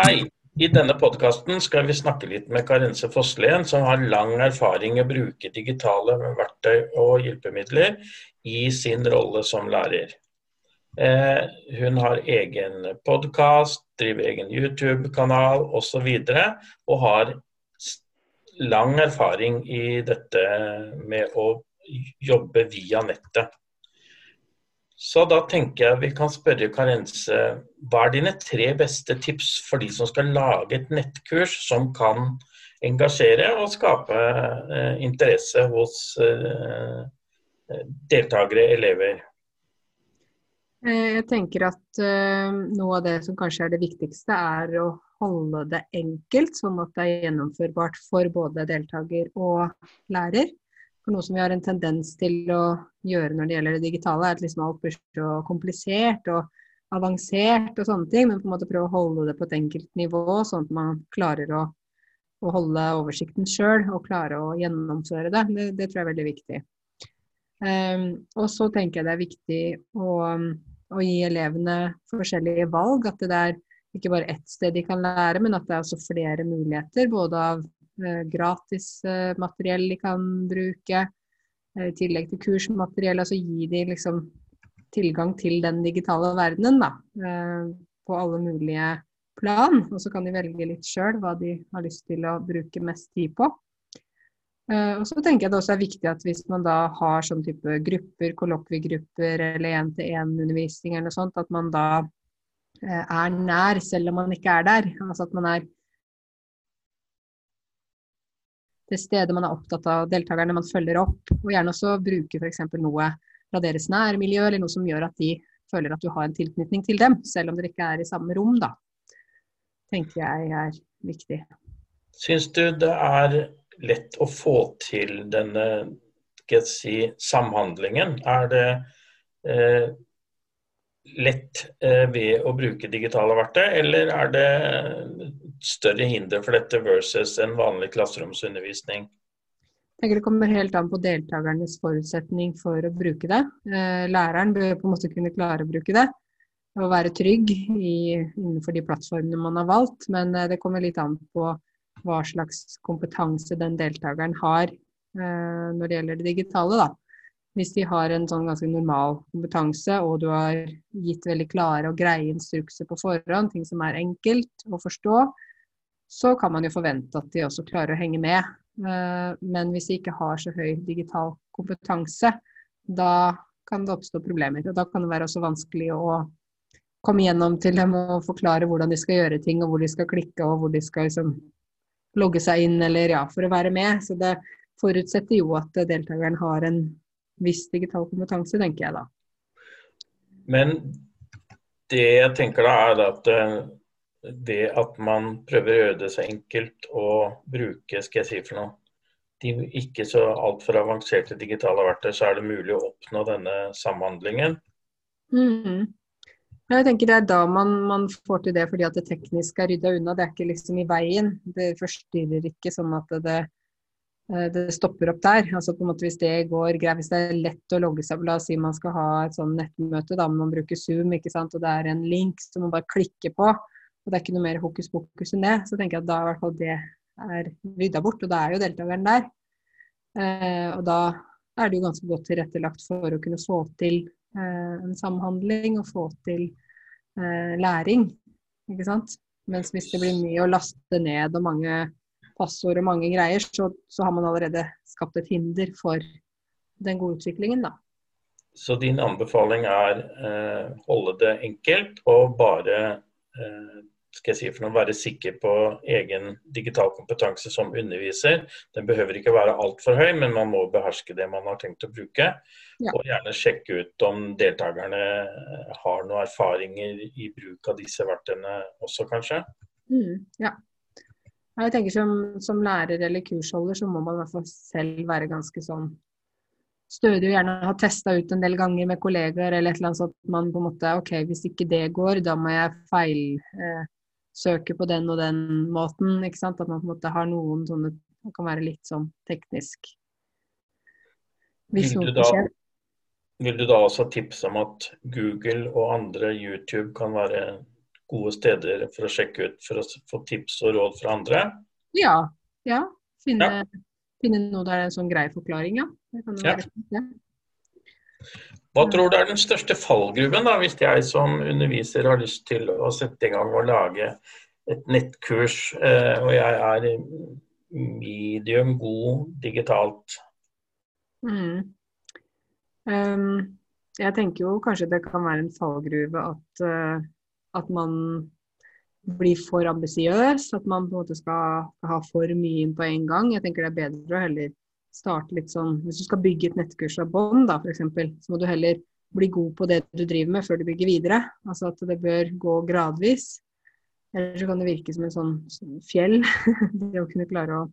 Hei. I denne podkasten skal vi snakke litt med Karense Fosslien, som har lang erfaring i å bruke digitale verktøy og hjelpemidler i sin rolle som lærer. Eh, hun har egen podkast, driver egen YouTube-kanal osv. Og, så og har lang erfaring i dette med å jobbe via nettet. Så da tenker jeg vi kan spørre Karense, hva er dine tre beste tips for de som skal lage et nettkurs som kan engasjere og skape eh, interesse hos eh, deltakere, elever? Eh, jeg tenker at eh, noe av det som kanskje er det viktigste, er å holde det enkelt, sånn at det er gjennomførbart for både deltaker og lærer. For noe som vi har en tendens til å gjøre når det gjelder det digitale, er at liksom alt blir så komplisert og avansert og sånne ting, men på en måte prøve å holde det på et enkelt nivå, sånn at man klarer å, å holde oversikten sjøl og klare å gjennomføre det. det. det. tror jeg er veldig viktig. Um, og så tenker jeg det er viktig å, å, gi elevene forskjellige valg. At det er ikke bare ett sted de kan lære, men at det er også flere muligheter. Både av gratis eh, materiell de kan bruke. Eh, I tillegg til kursmateriell. Altså gi de liksom tilgang til den digitale verdenen da, på alle mulige plan. Og så kan de velge litt sjøl hva de har lyst til å bruke mest tid på. Og så tenker jeg det også er viktig at hvis man da har sånn type grupper, kollokviegrupper eller én-til-én-undervisning eller noe sånt, at man da er nær selv om man ikke er der. Altså at man er det stedet man er opptatt av deltakerne man følger opp. Og gjerne også bruke f.eks. noe fra deres nærmiljø, eller noe som gjør at de føler at du har en tilknytning til dem, selv om dere ikke er i samme rom, da. Tenker jeg er viktig. Syns du det er lett å få til denne si, samhandlingen? Er det eh, lett eh, ved å bruke digitale verktøy, eller er det større hinder for dette versus en vanlig klasseromsundervisning? Jeg tenker Det kommer helt an på deltakernes forutsetning for å bruke det. Eh, læreren bør på en måte kunne klare å bruke det og være trygg i, innenfor de plattformene man har valgt. Men eh, det kommer litt an på hva slags kompetanse den deltakeren har eh, når det gjelder det digitale. da. Hvis de har en sånn ganske normal kompetanse, og du har gitt veldig klare og greie instrukser på forhånd, ting som er enkelt å forstå, så kan man jo forvente at de også klarer å henge med. Eh, men hvis de ikke har så høy digital kompetanse, da kan det oppstå problemer. Og da kan det være også vanskelig å komme gjennom til dem og forklare hvordan de skal gjøre ting, og hvor de skal klikke, og hvor de skal liksom logge seg inn, eller ja, for å være med. Så det forutsetter jo at deltakeren har en viss digital kompetanse, tenker jeg da. Men det jeg tenker da, er at eh, det at man prøver å gjøre det så enkelt å bruke skal jeg si for noe, de ikke så altfor avanserte digitale verktøy, så er det mulig å oppnå denne samhandlingen. Mm. Jeg tenker Det er da man, man, får til det fordi at det tekniske er rydda unna. Det er ikke liksom i veien. Det forstyrrer ikke sånn at det, det stopper opp der. Altså på en måte Hvis det går greit, hvis det er lett å logge seg La oss si man skal ha et sånn nettmøte, da man bruker Zoom, ikke sant? og det er en link som man bare klikker på og det er ikke noe mer hokus pokus enn det, så tenker jeg at da i hvert fall det er rydda bort. Og da er jo deltakeren der. Eh, og da er det jo ganske godt tilrettelagt for å kunne få til eh, en samhandling og få til eh, læring. Ikke sant? Mens hvis det blir mye å laste ned og mange passord og mange greier, så, så har man allerede skapt et hinder for den gode utviklingen, da. Så din anbefaling er eh, holde det enkelt og bare eh, skal jeg si for noe, være sikker på egen digital kompetanse som underviser. Den behøver ikke være altfor høy, men man må beherske det man har tenkt å bruke. Ja. Og gjerne sjekke ut om deltakerne har noen erfaringer i bruk av disse verktøyene også, kanskje. Mm, ja. Jeg tenker som, som, lærer eller kursholder så må man i hvert fall selv være ganske sånn stødig og gjerne ha testa ut en del ganger med kollegaer eller et eller annet sånt at man på en måte OK, hvis ikke det går, da må jeg feilsøke eh, på den og den måten. ikke sant? At man på en måte har noen sånne Det kan være litt sånn teknisk. Hvis noe skjer. vil du da også tipse om at Google og andre YouTube kan være gode steder for å sjekke ut, for å få tips og råd fra andre? Ja. ja. Finne, ja. finne noe der er en sånn grei forklaring, ja. Ja. være. Hva tror du er den største fallgruven, da, hvis jeg som underviser har lyst til å sette i gang og lage et nettkurs, eh, og jeg er medium god digitalt? Mm. Um, jeg tenker jo kanskje det kan være en fallgruve at, uh, at man blir for ambisiøs. At man på en måte skal ha for mye inn på en gang. Jeg tenker det er bedre å heller starte litt sånn Hvis du skal bygge et nettkurs av bånd, da f.eks., så må du heller bli god på det du driver med før du bygger videre. Altså at det bør gå gradvis. Eller så kan det virke som en sånn, sånn fjell. det å kunne klare å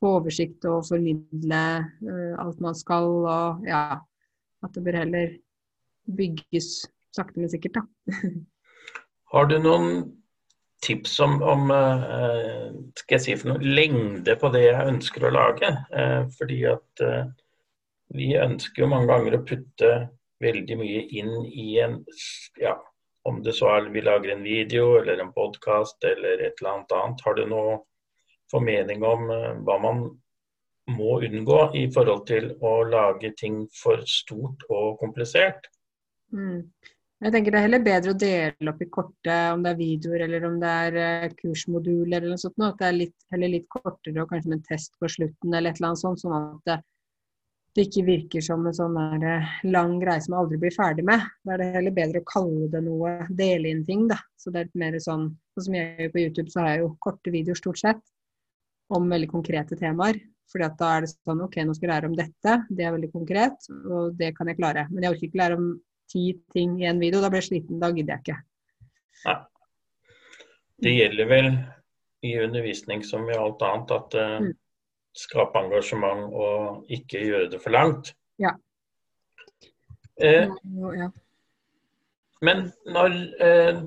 få oversikt og formidle uh, alt man skal. Og ja, at det bør heller bygges sakte, men sikkert, da. Har du noen tips om, om uh, skal jeg si for noe, lengde på det jeg ønsker å lage? Uh, fordi at vi ønsker jo mange ganger å putte veldig mye inn i en ja, om det så er vi lager en video eller en podkast eller et eller annet annet. Har du noe formening om hva man må unngå i forhold til å lage ting for stort og komplisert? Mm. Jeg tenker Det er heller bedre å dele opp i korte, om det er videoer eller om det er uh, kursmoduler eller noe sånt. At det er litt, heller litt kortere og kanskje med en test på slutten eller et eller annet sånt. Sånn at det, det ikke virker som en sånn uh, lang greie som man aldri blir ferdig med. Da er det heller bedre å kalle det noe, dele inn ting. da. Så det er litt mer sånn, sånn som jeg gjør på YouTube, så har jeg jo korte videoer stort sett om veldig konkrete temaer. Fordi at da er det sånn OK, nå skal jeg lære om dette, det er veldig konkret, og det kan jeg klare. Men jeg orker ikke lære om ti ting i en video, da blir jeg sliten, da gidder jeg ikke. Nei. Det gjelder vel i undervisning som i alt annet at uh, mm. skape engasjement og ikke gjøre det for langt. Ja. Eh, ja. Men når eh,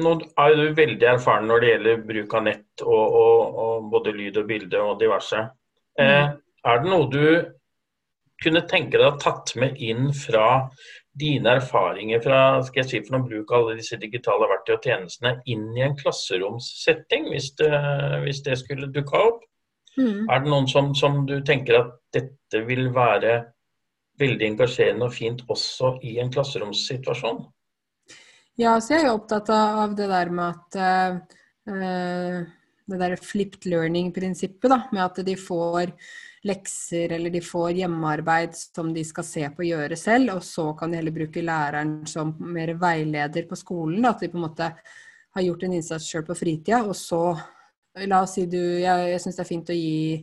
nå er du veldig erfaren når det gjelder bruk av nett og, og, og både lyd og bilde og diverse. Eh, mm. er det noe du kunne tenke deg å tatt med inn fra dine erfaringer fra skal jeg si, for å bruke alle disse digitale verktøy og tjenestene inn i en klasseromssetting, hvis det, hvis det skulle dukke opp? Mm. Er det noen som, som, du tenker at dette vil være veldig engasjerende og fint også i en klasseromssituasjon? Ja, så jeg er jo opptatt av det der med at uh, Det der flipped learning-prinsippet, da. Med at de får lekser eller de får hjemmearbeid som de skal se på og gjøre selv, og så kan de heller bruke læreren som mer veileder på skolen. Da, at de på en måte har gjort en innsats sjøl på fritida, og så La oss si du Jeg, jeg syns det er fint å gi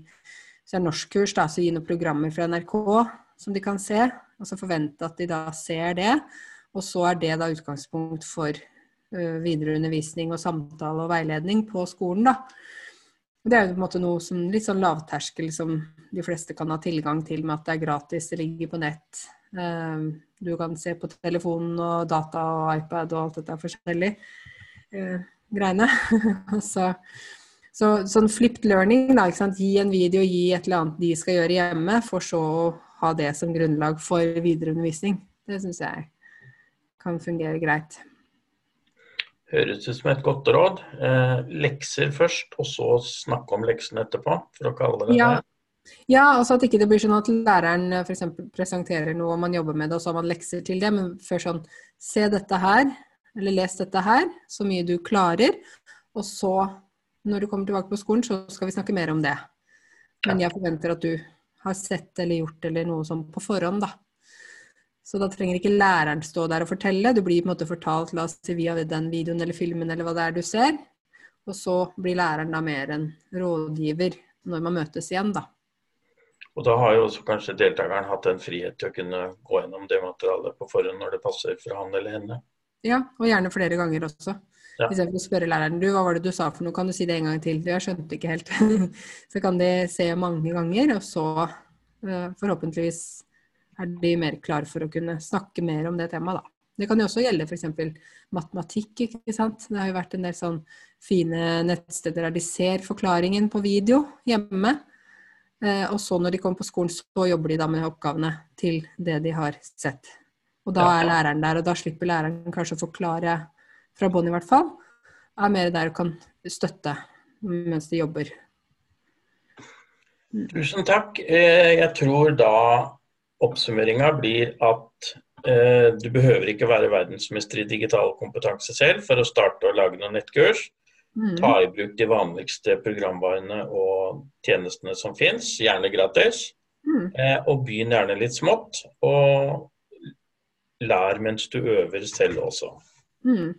så er norskkurs, da, så gi noen programmer fra NRK som de kan se, og så forvente at de da ser det. Og så er det da utgangspunkt for uh, videre undervisning og samtale og veiledning på skolen, da. Det er jo på en måte noe som litt sånn lavterskel som de fleste kan ha tilgang til med at det er gratis, det ligger på nett. Uh, du kan se på telefonen og data og iPad og alt dette forskjellig uh, greiene. så, så, sånn flipped learning, da, ikke sant? gi en video, gi et eller annet de skal gjøre hjemme, for så å ha det som grunnlag for videre undervisning. Det syns jeg kan fungere greit. Høres ut som et godt råd. Eh, lekser først, og så snakke om leksene etterpå, for å kalle det ja. det. Ja, altså at ikke det blir sånn at læreren eh, f.eks. presenterer noe man jobber med det, og så har man lekser til det. Men før sånn Se dette her, eller les dette her, så mye du klarer. Og så, når du kommer tilbake på skolen, så skal vi snakke mer om det. Men jeg forventer at du har sett eller gjort eller noe sånn på forhånd, da. Så da trenger ikke læreren stå der og fortelle. Du blir på en måte fortalt la oss si, via den videoen eller filmen eller hva det er du ser. Og så blir læreren da mer en rådgiver når man møtes igjen, da. Og da har jo også kanskje deltakeren hatt en frihet til å kunne gå gjennom det materialet på forhånd når det passer for han eller henne. Ja, og gjerne flere ganger også. Ja. Istedenfor å spørre læreren du, hva var det du sa for noe, kan du si det en gang til? Jeg skjønte ikke helt. så kan de se mange ganger, og så uh, forhåpentligvis er de mer klar for å kunne snakke mer om det temaet, da. Det kan jo også gjelde f.eks. matematikk. ikke sant? Det har jo vært en del sånn fine nettsteder der de ser forklaringen på video hjemme. Eh, og så når de kommer på skolen, så jobber de da med oppgavene til det de har sett. Og da er læreren der, og da slipper læreren kanskje å forklare fra bånn i hvert fall. er mer der og kan støtte mens de jobber. Tusen takk. Eh, jeg tror da oppsummeringa blir at eh, du behøver ikke være verdensmester i digital kompetanse selv for å starte å lage noen nettkurs. Mm. Ta i bruk de vanligste programvarene og tjenestene som fins, gjerne gratis. Mm. Eh, og begynn gjerne litt smått, og lær mens du øver selv også. Mm.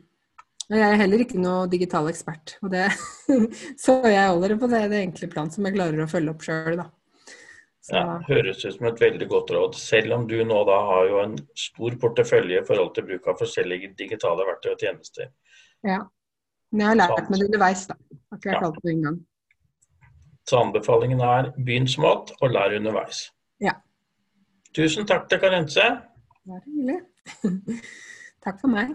Jeg er heller ikke noe digital ekspert, og det, så jeg holder det på det, det enkle plan som jeg klarer å følge opp sjøl, da. Så, Ja, høres ut som et veldig godt råd, selv om du nå da har jo en stor portefølje i forhold til bruk av forskjellige digitale verktøy og tjenester. ja. Men jeg har lært meg det underveis, da. Har ikke vært Ja. alt på en gang. Så anbefalingen er begynn smått og lær underveis. Ja. Tusen takk til Karense. Er hyggelig. Takk for meg.